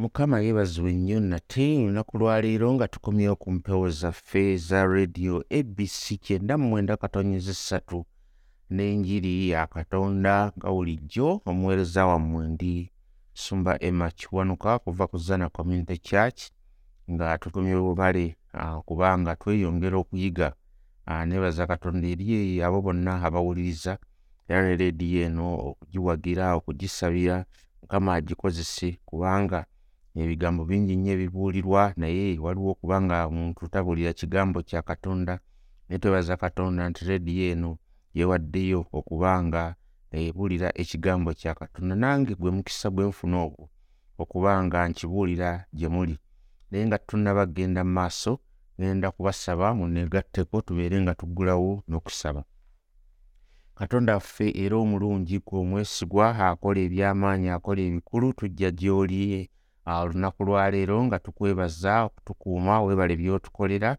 mukama yeebazibwe nnyo nate olunaku lwaleero nga tukomyewo ku mpewo zaffe za rediyo abc kyenda mwenda katonyeza essatu n'enjiri ya katonda nga bulijjo omuweereza wammwe ndi sumba emma kiwanuka kuva ku zana community church nga tutumye bubale kubanga tweyongera okuyiga nebaza katonda eri abo bonna abawuliriza. Era ne rediyo eno okugiwagira okugisabira mukama agikozese kubanga ebigambo bingi nnyo ebibuulirwa naye waliwo okubanga omuntu tabuulira kigambo kya katonda. Naye twebaza katonda nti rediyo eno yewaddeyo okubanga ebuulira ekigambo kya katonda. Nange gwe mukisa gwe nfuna ogwo okubanga nkibuulira gye muli. Naye nga tunnaba kgenda mu maaso ŋenda kubasaba muneegatteko tubeere nga tuggulawo n'okusaba. Katonda waffe era omulungi gwe omwesigwa akola eby'amaanyi akola ebikulu tujja gy'oli olunaku lwaleero nga tukwebaza okutukuuma weebale by'otukolera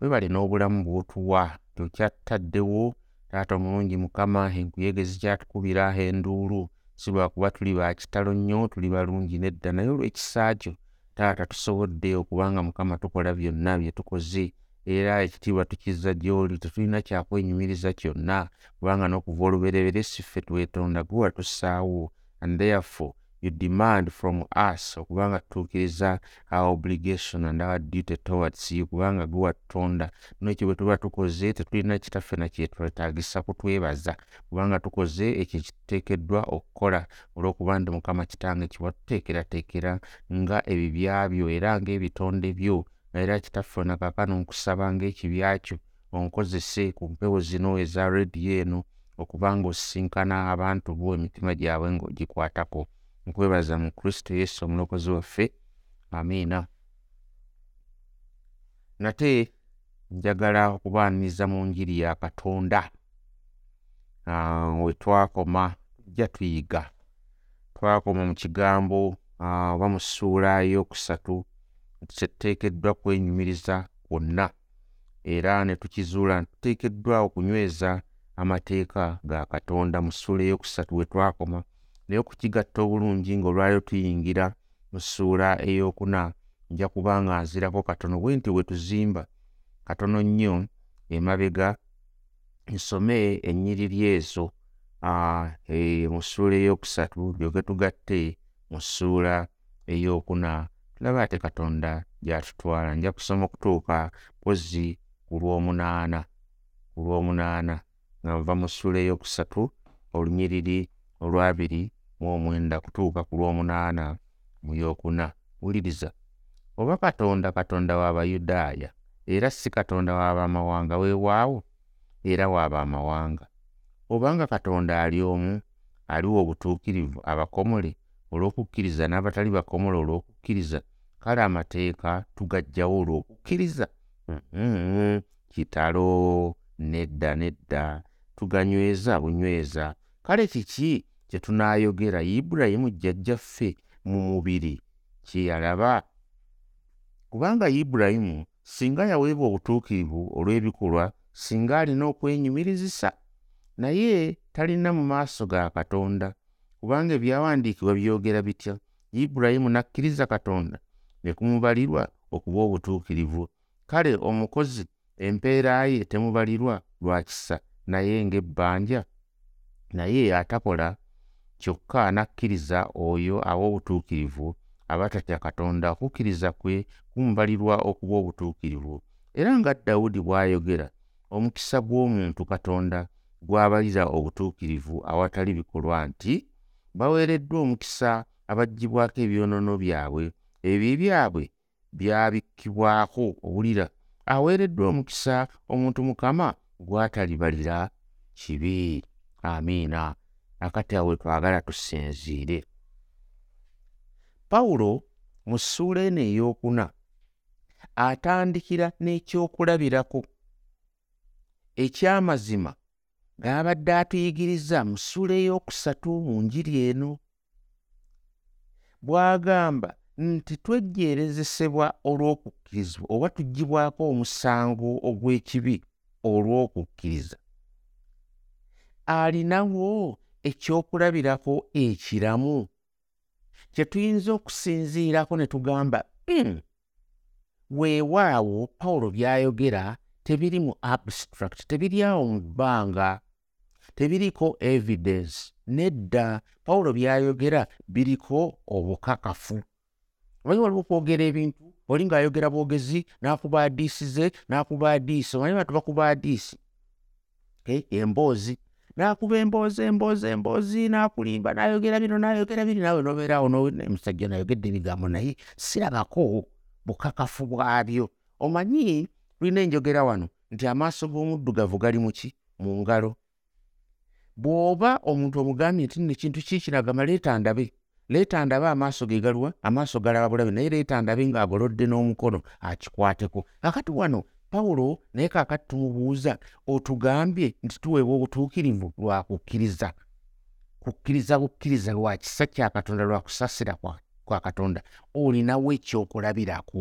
weebale n'obulamu bw'otuwa. Tokyataddewo taata omulungi mukama enkuyege zikyatukubira enduulu si lwakuba tuli ba kitalo nnyo tuli balungi nedda naye olw'ekisa kyo taata tusobodde okubanga mukama tukola byonna bye tukoze. Era ekitiibwa tukizza gy'oli tetulina kyakwenyumiriza kyonna kubanga n'okuva olubereberye siffe twetonda gwe watussaawo and therefore you demand from us okubanga tutuukiriza our obligation and our duty towards you kubanga gwe watutonda nekyo bwe tuba tukoze tetulina kitaffe nakyetwetaagisa kutwebaza kubanga tukoze ekyo ekituteekeddwa okukola. Olw'okuba ndi mukama kitange kiwatuteekerateekera nga ebibya byo era ng'ebitonde byo era kitaffe nakakano nkusaba ng'ekibyakyo onkozese ku mpewo zino eza rediyo eno okubanga osisinkana abantu bo emitima gyabwe ng'ogikwatako nkwebaza mu kristo yesu omulokozi waffe. Amiina. Nate njagala okubaaniriza mu njiri ya katonda. We twakoma tujja tuyiga. Twakoma mu kigambo oba mu ssuula ey'okusatu kyetuteekeddwa kwenyumiriza kwonna. Era ne tukizuula tuteekeddwa okunyweza amateeka ga katonda mu ssuula ey'okusatu we twakoma naye okukigatta obulungi ng'olwaliro tuyingira mu ssuula ey'okuna nja kuba nga nzirako katono. Bwe nti we tuzimba katono nnyo emabega nsome ennyiriri ezo mu ssuula ey'okusatu lyoke tugatte mu ssuula ey'okuna. Tulaba ate katonda gy'atutwala nja kusoma okutuuka pozi ku lw'omunaana ku lw'omunaana nga nva mu ssuula ey'okusatu olunyiriri olwabiri mu omwenda kutuuka ku lw'omunaana mu yokuna wuliriza oba katonda katonda w'abayudaaya era si katonda w'abamawanga weewaawo era w'abamawanga obanga katonda ali omu aliwo obutuukirivu abakomole olw'okukkiriza n'abatali bakomole olw'okukkiriza kale amateeka tugaggyawo olw'okukkiriza. Kitalo nedda nedda tuganyweza bunyweza. Kale kiki kye tunaayogera ibulayimu jjajjaffe mu mubiri kye yalaba. Kubanga ibulayimu singa yaweebwa obutuukirivu olw'ebikolwa singa alina okwenyumirizisa naye talina mu maaso ga katonda. Kubanga ebyawandiikibwa byogera bitya? Ibulayimu n'akkiriza katonda ne kumubalirwa okuba obutuukirivu. Kale omukozi empeera ye temubalirwa lwa kisa naye ng'ebbanja naye atakola kyokka anakkiriza oyo awa obutuukirivu aba tatya katonda okukkiriza kwe kumubalirwa okuba obutuukirivu. Era nga dawudi bw'ayogera omukisa gw'omuntu katonda gw'abalira obutuukirivu awatali bikolwa nti baweereddwa omukisa abaggyibwako ebyonoono byabwe. Ebibi byabwe byabikkibwako owulira. Aweereddwa omukisa omuntu mukama gw'atalibalira kibi. Amiina akati awe twagala tusinziire. Pawulo mu ssuula eno ey'okuna atandikira n'ekyokulabirako. Ekyamazima g'abadde atuyigiriza mu ssuula ey'okusatu mu njiri eno bw'agamba nti twejjeerezesebwa olw'okukkirizibwa oba tuggyibwako omusango ogw'ekibi olw'okukkiriza. Alinawo ekyokulabirako ekiramu. Kye tuyinza okusinziirako ne tugamba mm, weewaawo pawulo by'ayogera tebiri mu abstract tebiri awo mu bbanga tebiriko evidence nedda pawulo by'ayogera biriko obukakafu. Omanyi waliwo okwogera ebintu oli ng'ayogera bwogezi n'akuba adiisi ze n'akuba adiisi omanyi bantu bakuba adiisi emboozi n'akuba emboozi emboozi emboozi n'akulimba n'ayogera bino n'ayogera biri naawe nobeeraawo musajja nayogedde ebigambo naye sirabako bukakafu bwabyo. Omanyi tulina enjogera wano nti amaaso g'omuddugavu gali muki mu ngalo. Bw'oba omuntu omugambye nti nno ekintu kikiragama leeta ndabe. Leeta ndabe amaaso ge galuwa amaaso galaba bulabe naye leeta ndabe ng'agolodde n'omukono akikwateko. Kakati wano pawulo naye kaakati tumubuuza otugambye nti tuweebwa obutuukirivu lwa kukkiriza. Kukkiriza bukkiriza lwa kisa kya katonda lwa kusasira kwa katonda. Olinawo ekyokulabirako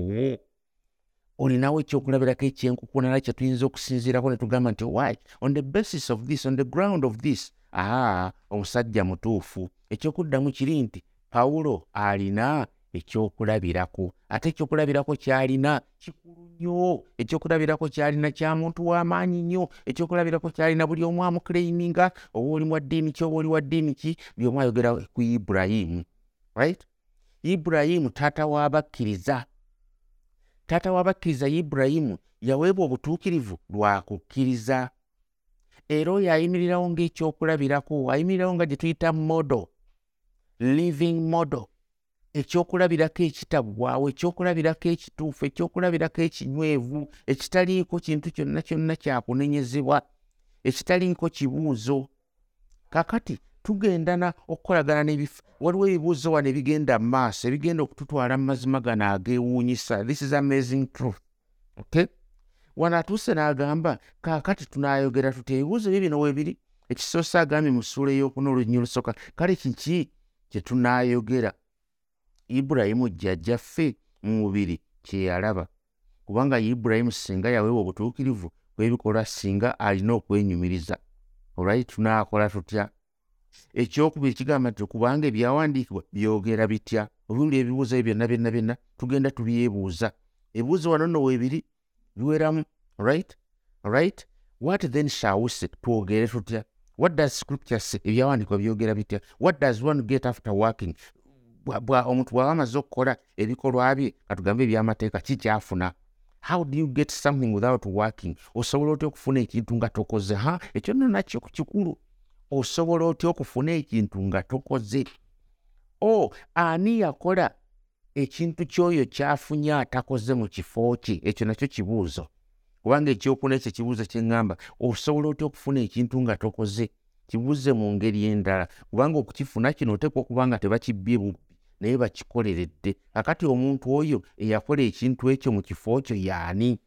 olinawo ekyokulabirako ekyenkukunala kye tuyinza okusinziirako ne tugamba nti why? On the basis of this on the ground of this. Aa omusajja mutuufu. Ekyokuddamu kiri nti pawulo alina ekyokulabirako. Ate ekyokulabirako kyalina kikulu nnyo. Ekyokulabirako kyalina kya muntu w'amaanyi nnyo. Ekyokulabirako kyalina buli omu amukuleiminga oba oli wa ddiini ki oba oli wa ddiini ki buli omu ayogera ku ibulayimu right? Ibulayimu taata w'abakkiriza. Taata w'abakkiriza ibulayimu yaweebwa obutuukirivu lwa kukkiriza. Era oyo ayimirirawo ng'ekyokulabirako ayimirirawo nga gye tuyita modo living modo ekyokulabirako ekitaggwawo ekyokulabirako ekituufu ekyokulabirako ekinywevu ekitaliiko kintu kyonna kyonna kyakunenyezebwa ekitaliiko kibuuzo. Kakati tugendana okukolagana n'ebifa waliwo ebibuuzo wano ebigenda mu maaso ebigenda okututwala mu mazima gano ageewuunyisa. This is amazing truth okay? Wano atuuse n'agamba kaakati tunaayogera tuti ebibuuzo byo bino weebiri ekisoose agambye mu ssuula ey'okuna olunyi olusooka kale kiki kye tunaayogera ibulayimu jjajjaffe mu mubiri kye yalaba. Kubanga ibulayimu singa yaweewa obutuukirivu bw'ebikolwa singa alina okwenyumiriza. Olwali tunaakola tutya? Ekyokubiri kigamba nti kubanga ebyawandiikibwa byogera bitya? Obiwuli ebibuuzo ebyo byonna byonna byonna tugenda tubyebuuza. Ebibuuzo wano nno weebiri biweramu right right what then shall we say? Twogere tutya? What does scripture say? Ebyawandiikibwa byogera bitya? What does one get after working omuntu bw'aba amaze okukola ebikolwa bye katugambe ebyamateeka kikyafuna. How do you get something without working? Osobola otya okufuna ekintu nga tokoze? Ha? Ekyo nno nakyo kikulu. Osobola otya okufuna ekintu nga tokoze? O ani yakola ekintu ky'oyo ky'afunye atakoze mu kifo kye? Ekyo nakyo kibuuzo. Kubanga ekyokuna ekyo ekibuuzo kyeŋŋamba osobola otya okufuna ekintu nga tokoze? Kibuuze mu ngeri endala. Kubanga okukifuna kino oteekwa okuba nga tebakibbye naye bakikoleredde akati omuntu oyo eyakola ekintu ekyo mu kifo kyo yaani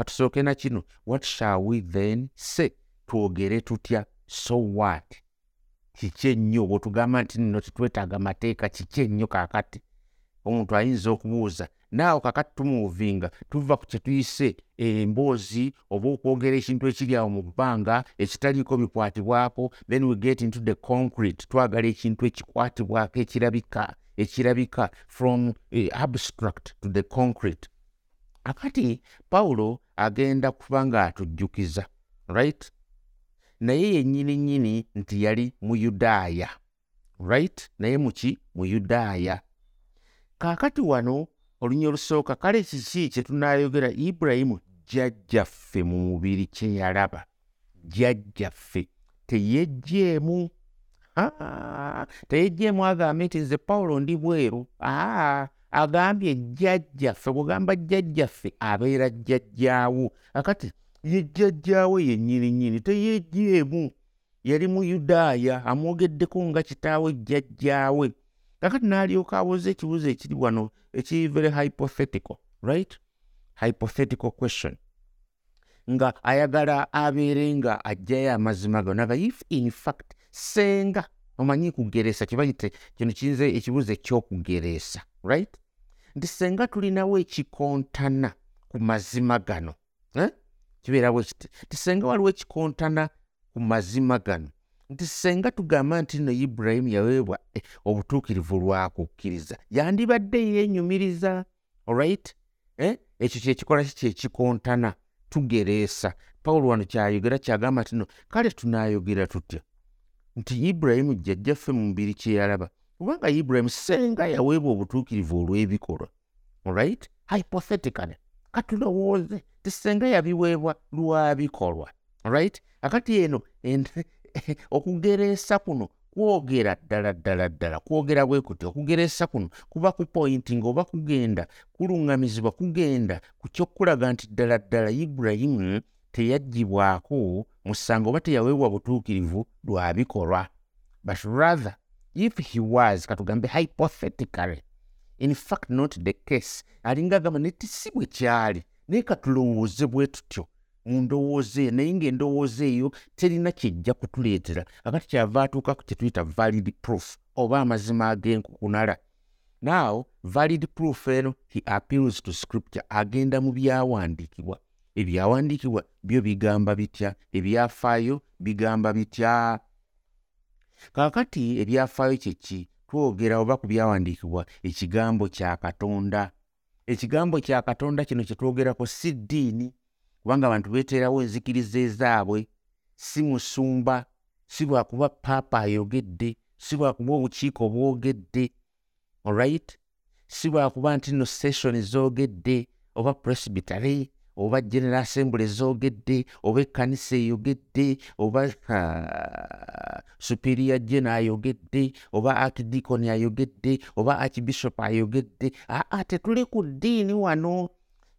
katusooke na kino. What shall we then say? Twogere tutya? So what? Kiki ennyo? Bwetugamba nti nno tetwetaaga mateeka kiki ennyo kaakati? Omuntu ayinza okubuuza naawe kakati tumuuvinga tuva ku kyetuyise emboozi oba okwogera ekintu ekiri awo mu bbanga ekitaliiko bikwatibwako? Then we get into the concrete twagala ekintu ekikwatibwako ekirabika ekirabika from uh, abstract to the concrete. Akati pawulo agenda kuba nga atujjukiza right? Naye yennyini nnyini nti yali muyudaaya right? Naye muki muyudaaya kaakati wano olunya olusooka kale kiki kye tunaayogera? Ibulayimu jjajjaffe mu mubiri kye yalaba. Jjajjaffe teyejjeemu teyejjeemu agambe nti nze pawulo ndi bweru aa agambye jjajjaffe bwegamba jjajjaffe abeera jjajjaawo. Akati yejjajjaawe yennyini nnyini teyejjeemu yali mu yudaaya amwogeddeko nga kitaawe jjajjaawe. Kakati n'alyoka abuuza ekibuuzo ekiri wano ekiri very hypothetical right? Hypothetical question. Nga ayagala abeere nga ajjayo amazima go naga if in fact senga omanyi kugereesa kibayite kino kiyinza ekibuuzo ekyokugereesa right? Nti senga tulinawo ekikontana ku mazima gano eh? kibeera bwe kiti tisenga waliwo ekikontana ku mazima gano. Nti senga tugamba nti nno ibulayimu yaweebwa eh, obutuukirivu lwakukkiriza yandibadde yeenyumiriza olright eh? ekyo kyekikola ki? Kyekikontana tugereesa pawulo wano kyayogera kyagamba nti no kale tunaayogera tutya nti ibulayimu jjajjaffe mu mubiri kyeyalaba kubanga ibulayimu senga yaweebwa obutuukirivu olw'ebikolwa olright hypothetically katulowooze ti senga yabiweebwa lwabikolwa olright akati eno okugereesa kuno kwogera ddala ddala ddala kwogera bwe kuti okugereesa kuno kuba ku pointi ngaoba kugenda kuluŋŋamizibwa kugenda ku kyokulaga nti ddala ddala ibulayimu teyaggibwako musango oba teyaweebwa butuukirivu lwabikolwa but rather if he was katugambe hypothetically in fact not the case alinga agamba netisi bwe kyali naye katulowooze bwe tutyo. Mu ndowooza eyo naye ng'endowooza eyo terina kyejja kutuleetera. Akati kyava atuuka ku kyetuyita valid proof oba amazima ag'enkukunala. Now valid proof eno he appeals to scripture agenda mu byawandiikibwa ebyawandiikibwa byo bigamba bitya? Ebyafaayo bigamba bitya? Kaakati ebyafaayo kyeki twogera oba ku byawandiikibwa ekigambo kya katonda. Ekigambo kya katonda kino kyetwogerako si ddiini kubanga abantu beeterawo enzikiriza ezaabwe. Si musumba si lwakuba paapa ayogedde si lwakuba obukiiko bwogedde olright si lwakuba nti no sessioni zoogedde oba presbytary oba general assembly zoogedde oba ekkanisa eyogedde oba superior gena ayogedde oba archdeacon ayogedde oba archbishop ayogedde. Aa tetuli ku ddiini wano.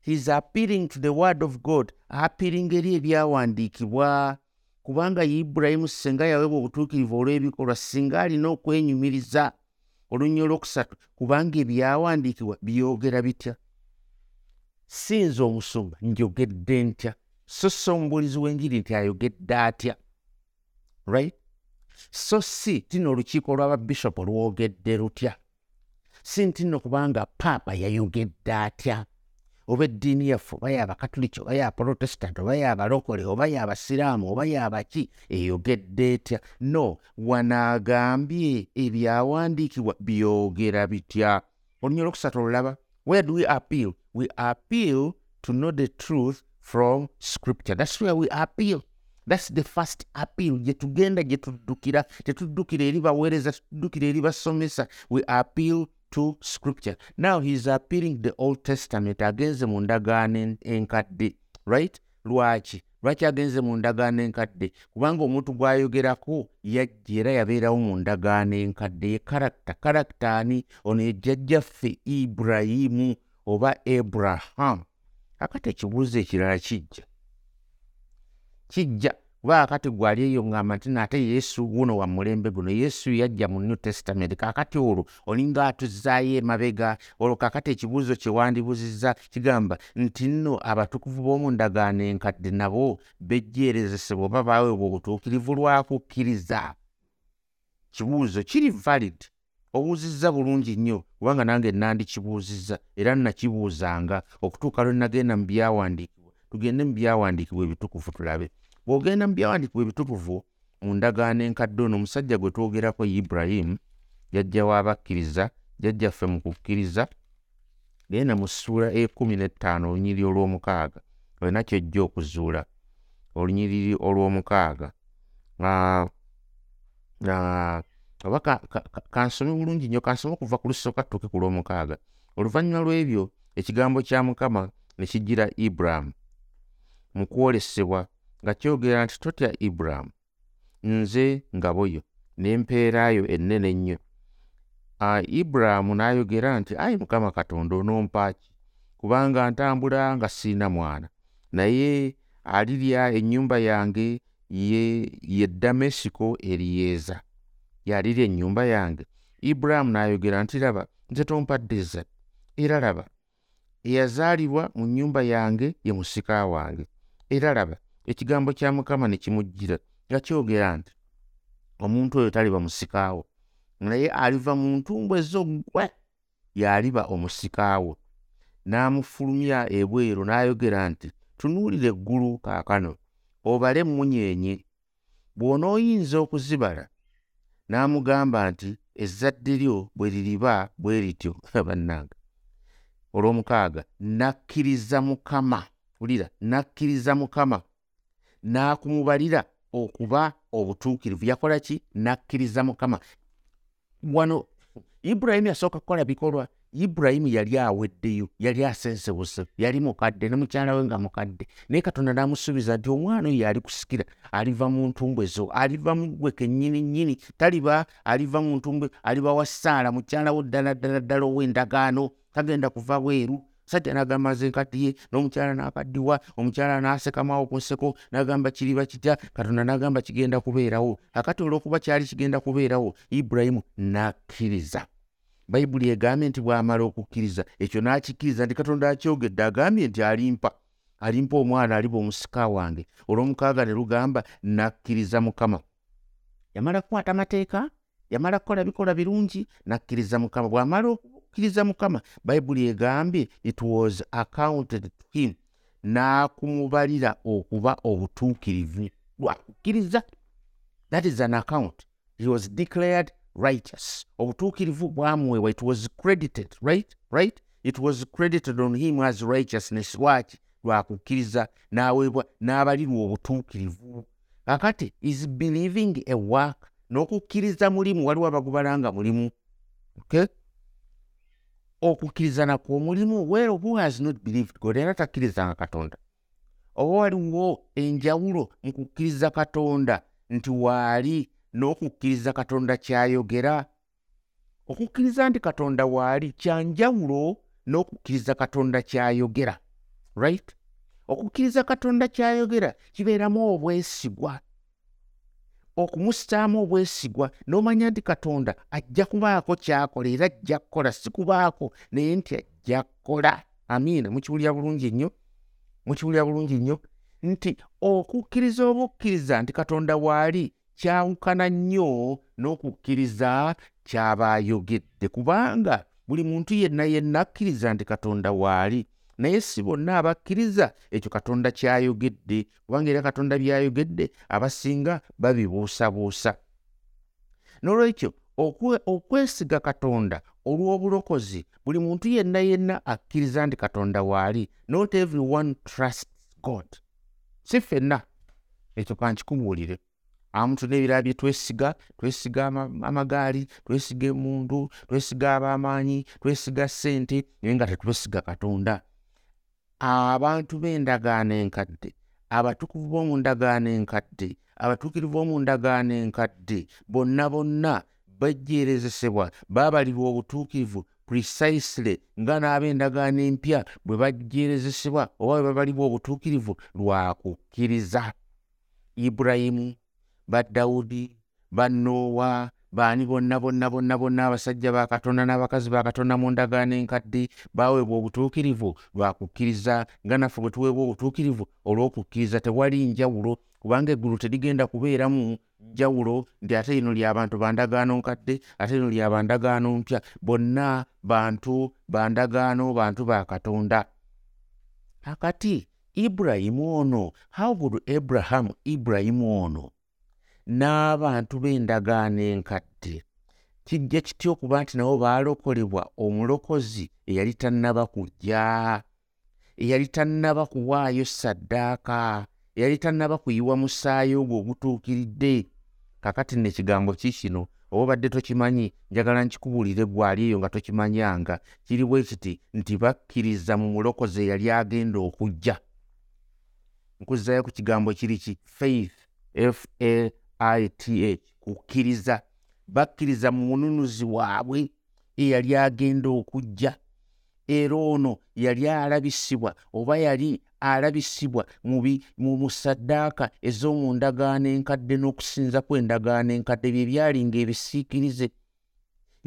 Heis appealing to the word of god. Appealing eri ebyawandiikibwa. Kubanga ibulayimu singa yaweebwa obutuukirivu olw'ebikolwa singa alina okwenyumiriza. Olunya olwokusatu kubanga ebyawandiikibwa byogera bitya sinza omusumba njogedde ntya so si omubuulizi w'enjiri nti ayogedde atya right? So si tina olukiiko lw'ababishopu lwogedde lutya? Si ntino kubanga paapa yayogedde atya oba eddiini yaffe oba yabakatuliki oba yaprotestant oba yabalokole oba yabasiraamu oba yabaki eyogedde etya? No wanaagambye ebyawandiikibwa byogera bitya? Olunya olwokusatu olulaba where do we appeal? We appeal to know the truth from scripture. Thats where we appeal. Thats the first appeal. Gye tugenda gye tuddukira tetuddukira eri baweereza tetuddukira eri basomesa. We appeal to scripture. Now heis appealing the old testament. Against agenze mu ndagaano enkadde right? Lwaki lwaki agenze mu ndagaano enkadde? Kubanga omuntu gw'ayogerako yajja era yabeerawo mu ndagaano enkadde ye karakita karakita ani? Ono yejjajjaffe iburayimu oba aburahamu akati ekibuuzo ekirala kijja. Kijja kuba kakati gwali eyo ngamba nti naate yesu guno wa mulembe guno yesu yajja mu new testament. Kakati olwo olinga atuzaayo emabega olwo kakati ekibuuzo kyewandibuzizza kigamba nti nno abatukuvu b'omu ndagaano enkadde nabo bejjeerezesebwa oba baweebwa obutuukirivu lwakukkiriza kibuuzo kiri valid obuuzizza bulungi nnyo kubanga nange nandikibuuzizza era nnakibuuzanga okutuuka lwe nagenda mu byawandiikibwa. Tugende mu byawandiikibwa ebitukuvu tulabe bw'ogenda mu byawandiikibwa ebitukuvu mu ndagaano enkadde ono omusajja gwe twogerako ibulayimu jajja waabakkiriza jajjaffe mu kukkiriza genda mu ssuula ekumi n'ettaano olunyiri olw'omukaaga olina kyojja okuzuula. Olunyiriri olw'omukaaga. Oba kansome bulungi nnyo kansome okuva ku lusooka tutuuke ku lw'omukaaga. Oluvannyuma lw'ebyo ekigambo kya mukama ne kijjira ibulamu mu kwolesebwa nga kyogera nti totya ibulamu nze ngabo yo n'empeerayo ennene ennyo ibulamu n'ayogera nti ayi mukama katonda onompaaki kubanga ntambula nga siina mwana. Naye alirya ennyumba yange ye ye damasiko eriyeeza yalirya ennyumba yange. Ibulamu n'ayogera nti laba nze tompadde ezzadde era laba eyazaalibwa mu nnyumba yange ye musika wange. Era laba ekigambo kya mukama ne kimujjira nga kyogera nti omuntu oyo taliba musikaawo naye aliva mu ntumbwe zo ggwe y'aliba omusikaawo n'amufulumya ebweru n'ayogera nti tunuulira eggulu kaakano obale emmunyeenye bw'onooyinza okuzibala n'amugamba nti ezzadde lyo bwe liriba bwe lityo bannanga olw'omukaaga nakkiriza mukama ulira nakkiriza mukama n'akumubalira okuba obutuukirivu. Yakola ki? Nakkiriza mukama. Wano ibulayimu yasooka kukola bikolwa. Ibulayimu yali aweddeyo yali asensebuse yali mukadde ne mukyala we nga mukadde. Naye katonda n'amusuubiza nti omwana oyo ali kusikira aliva mu ntumbwe zo aliva mugwe kennyini nnyini. Taliba aliva mu ntumbwe aliba wa saala mukyala wo ddala ddala ddala ow'endagaano tagenda kuva bweru sajja n'agamba nze nkaddiye n'omukyala n'akaddiwa omukyala n'asekamawo ku nseko n'agamba kiriba kitya? Katonda n'agamba kigenda kubeerawo. Akati olw'okuba kyali kigenda kubeerawo ibulayimu n'akkiriza. Bayibuli egambye nti bw'amala okukkiriza ekyo n'akikkiriza nti katonda akyogedde agambye nti alimpa alimpa omwana aliba omusika wange. Olw'omukaaga ne lugamba nakkiriza mukama. Yamala kukwata amateeka yamala kukola bikola birungi? Nakkiriza mukama. Bw'amala okukkiriza mukama bayibuli egambye it was accounted to him. N'akumubalira okuba obutuukirivu. Lwakukkiriza that is an account. He was declared righteous. Obutuukirivu bwamuweebwa it was credited right? Right? It was credited on him as righteousness. Lwaki? Lwakukkiriza n'aweebwa n'abalirwa obutuukirivu. Kakati is believing a work. N'okukkiriza mulimu waliwo abagubalanga mulimu. Okay okukkiriza nakwo omulimu wero who has not believed god? Era takkirizanga katonda. Oba waliwo enjawulo mu kukkiriza katonda nti waali n'okukkiriza katonda kyayogera? Okukkiriza nti katonda waali kyanjawulo n'okukkiriza katonda kyayogera right? Okukkiriza katonda kyayogera kibeeramu obwesigwa okumusitaamu obwesigwa n'omanya nti katonda ajja kubaako kyakola era ajja kukola si kubaako naye nti ajja kukola. Amiina mukiwulira bulungi nnyo? Mukiwulira bulungi nnyo? Nti okukkiriza oba okukkiriza nti katonda waali kyawukana nnyo n'okukkiriza kyaba ayogedde kubanga buli muntu yenna yenna akkiriza nti katonda waali naye si bonna abakkiriza ekyo katonda kyayogedde kubanga era katonda byayogedde abasinga babibuusabuusa. N'olwekyo okwesiga katonda olw'obulokozi buli muntu yenna yenna akkiriza nti katonda waali not everyone trusts god. Si ffenna. Ekyo kankikubuulire amuntu n'ebirala bye twesiga twesiga amagaali twesiga emundu twesiga ab'amaanyi twesiga ssente naye nga tetwesiga katonda abantu b'endagaano enkadde abatukuvu b'omu ndagaano enkadde abatuukirivu b'omu ndagaano enkadde bonna bonna bajjeerezesebwa baabalirwa obutuukirivu precisely nga n'ab'endagaano empya bwe bajjeerezesebwa oba bwe babalibwa obutuukirivu lwakukkiriza ibulayimu badawudi banoowa baani bonna bonna bonna bonna abasajja ba katonda n'abakazi ba katonda mu ndagaano enkadde baweebwa obutuukirivu lwakukkiriza nga naffe bwe tuweebwa obutuukirivu olw'okukkiriza tewali njawulo kubanga eggulu terigenda kubeeramu njawulo nti ate lino ly'abantu bandagaano nkadde ate lino ly'abandagaano mpya bonna bantu bandagaano bantu ba katonda. Akati ibulayimu ono how would abrahamu ibulayimu ono n'abantu b'endagaano enkadde kijja kitya okuba nti nabo baalokolebwa omulokozi eyali tannaba kujja? Eyali tannaba kuwaayo saddaaka eyali tannaba kuyiwa musaayi ogwo ogutuukiridde? Kakati nno ekigambo ki kino? Oba obadde tokimanyi? Njagala nkikubuulire gwali eyo nga tokimanyanga. Kiri bwe kiti nti bakkiriza mu mulokozi eyali agenda okujja. Nkuzzayo ku kigambo kiri ki? Faith fa ith kukkiriza. Bakkiriza mu mununuzi waabwe eyali agenda okujja. Era ono yali alabisibwa oba yali alabisibwa mu musaddaaka ez'omu ndagaano enkadde n'okusinza kw'endagaano enkadde bye byali ng'ebisiikirize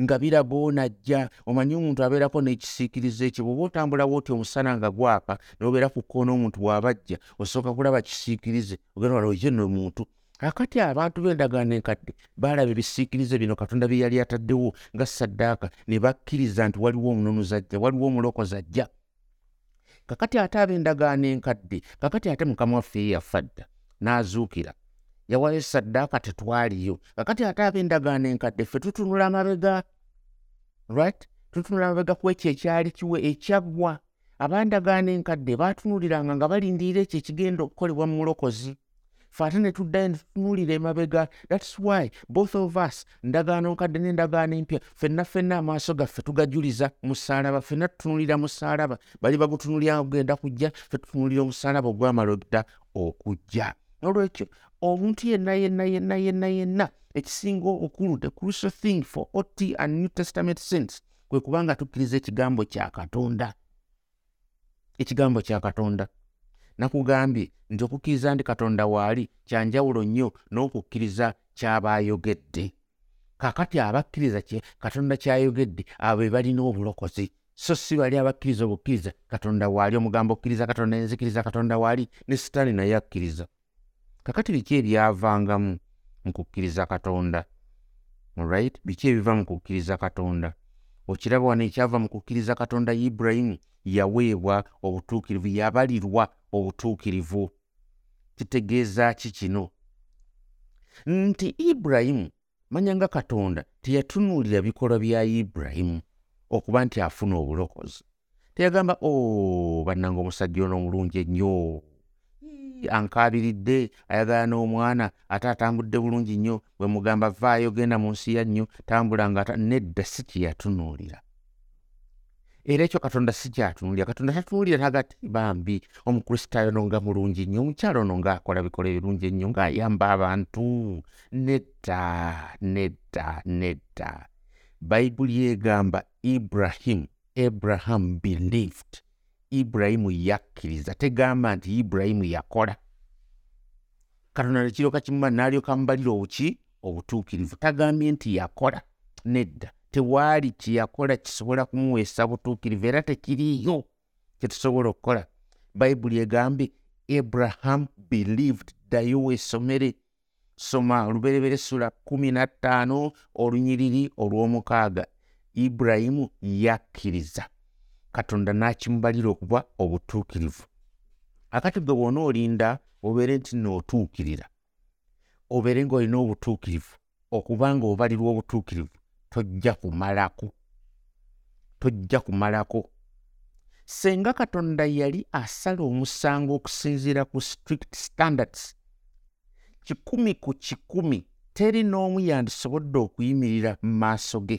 nga biraga onajja. Omanyi omuntu abeerako n'ekisiikirize ekyo bw'oba otambulawo oti omusana nga gwaka n'obeera ku kkoona omuntu bw'abajja osooka kulaba kisiikirize ogenda wala oyo no kakati abantu b'endagaano enkadde baalaba ebisiikirize bino katonda bye yali ataddewo nga saddaaka ne bakkiriza nti waliwo omununuzi ajja waliwo omulokozi ajja. Kakati ate ab'endagaano enkadde kakati ate mukama waffe ye yafa dda n'azuukira. Yawayo saddaaka tetwaliyo. Kakati ate ab'endagaano enkadde ffe tutunula amabega right? Tutunula amabega ku ekyo ekyali kiwe ekyaggwa. Abandagaano enkadde baatunuliranga nga balindirira ekyo ekigenda okukolebwa mu mulokozi fe ate ne tuddayo ne tutunuulira emabega. Thats why both of us ndagaano nkadde n'endagaano empya ffenna ffenna amaaso gaffe tugajuliza musaalaba. Ffenna tutunulira musaalaba bali bagutunulira gugenda kujja ffe tutunulira omusaalaba ogwamala odda okujja. Olwekyo omuntu yenna yenna yenna yenna yenna ekisinga okulu the crucial thing for ot and new testament sense kwe kubanga tukkiriza ekigambo kya katonda. Ekigambo kya katonda nakugambye nti okukkiriza nti katonda waali kyanjawulo nnyo n'okukkiriza kyaba ayogedde kakati abakkiriza katonda kyayogedde abo be balina obulokozi. So si bali abakkiriza obukkiriza katonda waali omugambo okkiriza katonda enzikiriza katonda waali ne sitaani naye akkiriza. Kakati biki ebyavangamu mu kukkiriza katonda? Right biki ebiva mu kukkiriza katonda okiraba wano ekyava mu kukkiriza katonda ibulayimu yaweebwa obutuukirivu yabalirwa obutuukirivu. Kitegeeza ki kino? Nti ibulayimu manya nga katonda teyatunuulira bikolwa bya ibulayimu okuba nti afuna obulokozi. Teyagamba o oh, bannanga omusajja ono omulungi ennyo ankaabiridde ayagala n'omwana ate atambudde bulungi nnyo bwe mugamba vaayo genda mu nsi ya nnyo tambula nga nedda si kyeyatunuulira. Era ekyo katonda si kyatunuulira. Katonda tatunuulira nagati bambi omukristaayo no nga mulungi nnyo omukyalo ono ngaakola bikola ebirungi ennyo ng'ayamba abantu. Nedda nedda nedda. Bayibuli egamba ibrahimu abraham believed ibulayimu yakkiriza tegamba nti ibulayimu yakola. Katonda nekiryoka kimuma n'alyoka mubalira obuki obutuukirivu. Tagambye nti yakola nedda. Tewaali kyeyakola kisobola kumuweesa butuukirivu era tekiriyo kyetusobola okukola. Bayibuli egambye abraham believed ddayo weesomere soma oluberebere sula kumi nattaano olunyiriri olw'omukaaga. Ibulayimu yakkiriza katonda n'akimubalira okuba obutuukirivu. Akati gwe bwona olinda obeere nti nootuukirira obeere ng'olina obutuukirivu okuba nga obalirwa obutuukirivu tojja kumalako. Tojja kumalako. Senga katonda yali asala omusango okusinziira ku strict standards. Kikumi ku kikumi teri n'omu yandisobodde okuyimirira mu maaso ge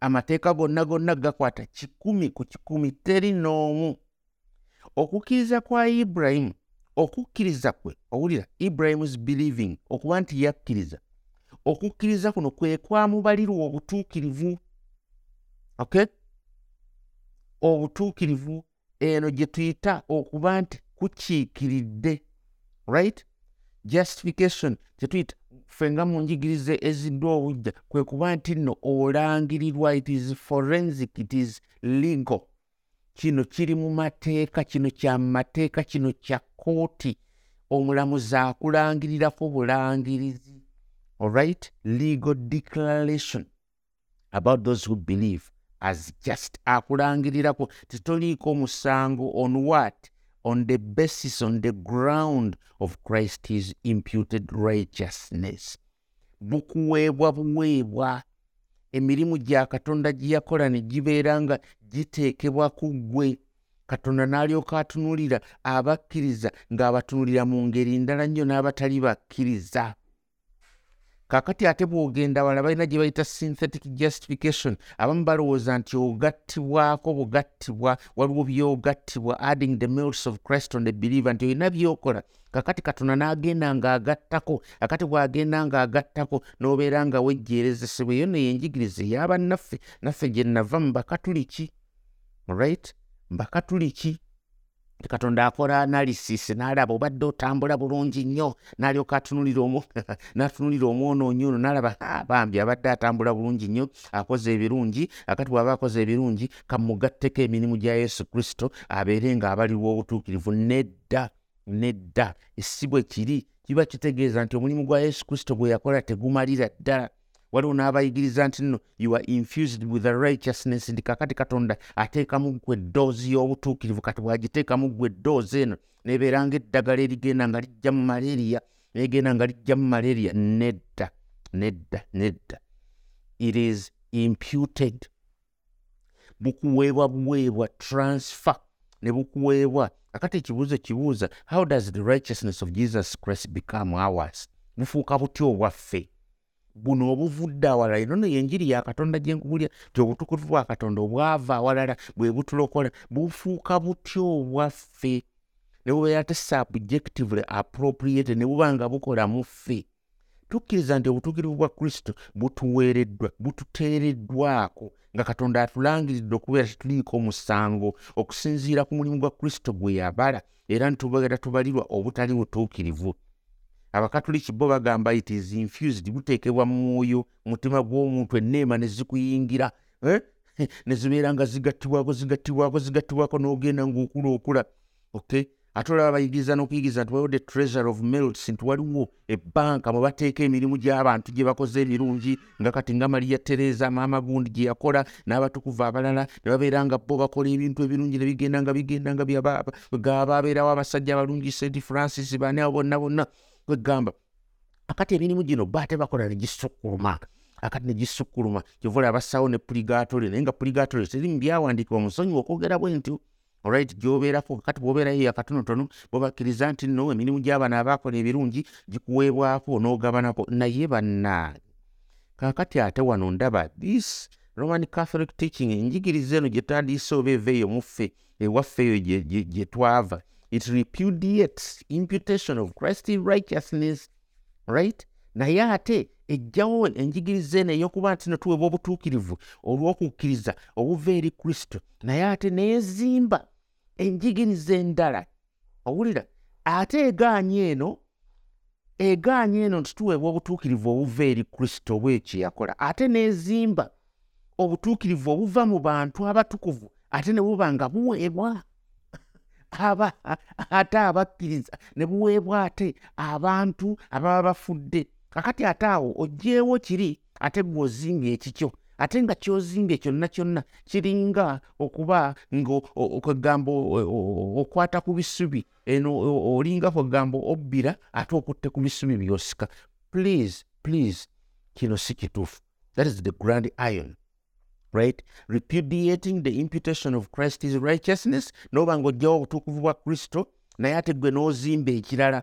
amateeka gonna gonna gakwata kikumi ku kikumi teri n'omu. Okukkiriza kwa ibulayimu okukkiriza kwe owulira ibulayimus believing okuba nti yakkiriza. Okukkiriza kuno kwe kwamubalirwa obutuukirivu ok obutuukirivu eno gye tuyita okuba nti kukiikiridde right justification kyetuyita ffe nga mu njigirize eziddwa obujja kwe kuba nti nno olangirirwa it is forensic it is legal. Kino kiri mu mateeka kino kya mateeka kino kya kooti omulamuzi akulangirirako bulangirizi alright legal declaration about those who believe as just. Akulangirirako titoliiko musango on what on the basis, on the ground of Christ his imputed righteousness. bukuweebwa buweebwa emirimu gya katonda gye yakola ne gibeera nga giteekebwa ku ggwe katonda n'alyoka atunuulira abakkiriza ng'abatunuulira mu ngeri ndala nnyo n'abatali bakkiriza kakati ate bw'ogenda wala balina gye bayita synthetic justification abamu balowooza nti ogattibwako bugattibwa waliwo byogattibwa adding the mills of christ on the believer nti olina byokola. Kakati katonda n'agenda ng'agattako akati bw'agenda ng'agattako n'obeera nga wejjeerezesebwa eyo neyenjigiriza ey'abannaffe naffe gye nava mu bakatuliki right? Mbakatuliki katonda akola analysis n'alaba obadde otambula bulungi nnyo n'alyoka atunulira omu n'atunulira omwonoonyi ono n'alaba bambi abadde atambula bulungi nnyo akoze ebirungi akati bw'aba akoze ebirungi kamugatteko emirimu gya yesu kristo abeere ng'abalirwa obutuukirivu. Nedda nedda esi bwe kiri. Kiba kitegeeza nti omulimu gwa yesu kristo gwe yakola tegumalira ddala waliwo n'abayigiriza nti nno you are infused with the righteousness. Nti kakati katonda ateekamu gwe eddoozi y'obutuukirivu kati bw'agiteekamu gwe eddoozi eno nebeera nga eddagala erigenda nga lijja mu maleriya negenda nga lijjamu malaria nedda nedda nedda. It is imputed. Bukuweebwa buweebwa transfer. Ne bukuweebwa akati ekibuuzo kibuuza how does the righteousness of jesus christ become ours? Bufuuka butya obwaffe buno obuvudde awalala. Ino no yenjiri ya katonda gye nkubulya ti obutukuvu bwa katonda obwava awalala bwe butulokola bufuuka butya obwaffe. Ne bubeera te subjectively appropriate ne buba nga bukola mu ffe. Tukkiriza nti obutuukirivu bwa kristo butuweereddwa bututeereddwako nga katonda atulangiridde okubeera tetuliiko omusango okusinziira ku mulimu gwa kristo gwe yabala. Era nitubeera tubalirwa obutali butuukirivu abakatuliki bo bagamba it is infused buteekebwa mu mwoyo mutima gw'omuntu enneema ne zikuyingira eh? ne zibeera nga zigattibwako zigattibwako zigattibwako n'ogenda ng'okula okula. Okay ate olaba bayigiriza n'okuyigiriza nti waliwo the treasure of melts nti waliwo ebbanka mwe bateeka emirimu gy'abantu gye bakoze ebirungi nga kati nga mariya tereza maama gundi gye yakola n'abatukuvu abalala ne babeera nga bo bakola ebintu ebirungi ne bigenda nga bigenda nga gababeerawo abasajja abalungi st francis bani abo bonna bonna kwegamba akati emirimu gino ba tebakola ne gisukkuluma akati ne gisukkuluma kyovula abassawo ne puligatole naye nga puligatole teri mu byawandiikibwa musonyiwa okwogera bwe ntyo. Olrit gyobeerako kati bwobeerayo yakatonotono bobakkiriza nti no emirimu gy'abana abaakola ebirungi gikuweebwako n'ogabanako naye bannaage kakati ate wano ndaba this roman catholic teaching enjigiriza eno gye tandiise oba eva eyo muffe ewaffe eyo gye twava it repudiates imputation of christy righteousness right? Naye ate ejjawo enjigiriza eno ey'okuba nti netuweebwa obutuukirivu olw'okukkiriza obuva eri kristo. Naye ate neezimba enjigiriza endala. Owulira ate egaanye eno egaanye eno nti tuweebwa obutuukirivu obuva eri kristo obwekye yakola? Ate neezimba obutuukirivu obuva mu bantu abatukuvu ate ne buba nga buweebwa aba ate abakkiriza ne buweebwa ate abantu ababa bafudde. Kakati ate awo ogyewo kiri ate gweozimbye ekikyo ate nga kyozimbye kyonna kyonna kiringa okuba ngaokwegamba okwata ku bisubi eno olinga kwegamba obbira ate okutte ku bisubi byosika. Please please kino si kituufu. That is the grand iron right? Repudiating the imputation of christ's righteousness. Noba nga ojjawo obutuukuvu bwa kristo naye ate gwe n'ozimba ekirala.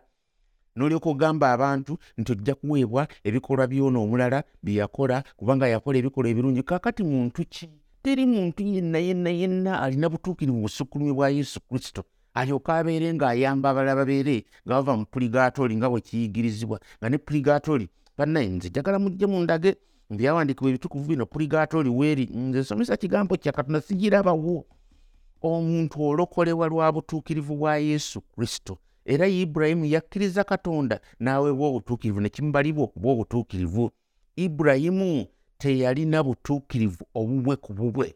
N'olyoka ogamba abantu nti ojja kuweebwa ebikolwa byona omulala bye yakola kubanga yakola ebikolwa ebirungi. Kakati muntu ki? Teri muntu yenna yenna yenna alina butuukirivu busukkulumi bwa yesu kristo. Alyoka abeere ng'ayamba abalala babeere nga bava mu puligatoli nga bwe kiyigirizibwa. Nga ne puligatoli bannaye nze jjagala mujje mundage mbyawandiikibwa ebitukuvu bino puligatoli weeri nze nsomesa kigambo kya katonda sigirabawo omuntu olokolebwa lwa butuukirivu bwa yesu kristo. Era ibulayimu yakkiriza katonda n'aweebwa obutuukirivu ne kimubalibwa okuba obutuukirivu ibulayimu teyalina butuukirivu obubwe ku bubwe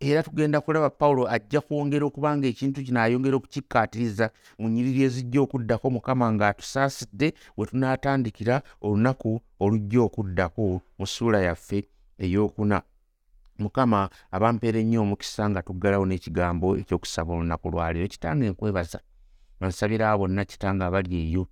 era tugenda kulaba pawulo ajja kwongera okuba nga ekintu kino ayongera okukikkaatiriza mu nyiriri ezijja okuddako mukama ng'atusaasidde we tunaatandikira olunaku olujja okuddako mu ssuula yaffe ey'okuna. Mukama abampeera ennyo omukisa nga tuggalawo n'ekigambo ekyokusaba olunaku lwaleero kitange nkwebaza bansabira bonna kitanga abali eyo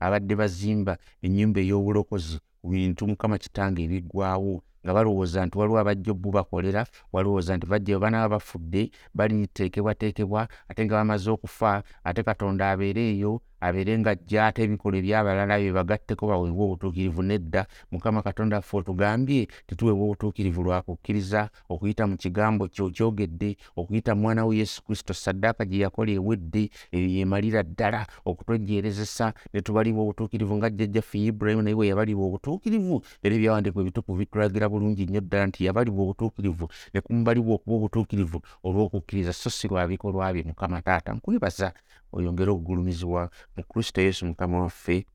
abadde bazimba ennyumba ey'obulokozi ku bintu mukama kitange ebiggwawo nga balowooza nti waliwo abajja obbu bakolera walowooza nti bajja banaaba bafudde baliteekebwateekebwa ate nga bamaze okufa ate katonda abeere eyo abeere nga ajja ate ebikola ebyabalala bye bagatteko baweebwa obutuukirivu nedda. Mukama katonda ffe otugambye tetuweebwa obutuukirivu lwakukkiriza okuyita mu kigambo kyo kyogedde okuyita mu mwana we yesu kristo saddaaka gye yakola ewedde eyo yemalira ddala okutwejjeerezesa ne tubalibwa obutuukirivu nga jjajjaffe ibulayimu naye bwe yabalibwa obutuukirivu era ebyawandiikibwa ebitukuvu bitulagira bulungi nnyo ddala nti yabalibwa obutuukirivu. Ne kumubalibwa okuba obutuukirivu olw'okukkiriza so si lwa bikolwa bye mukama taata nkwebaza oyongere okugulumizibwa mu kristo yesu mukama waffe.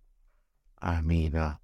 Amiina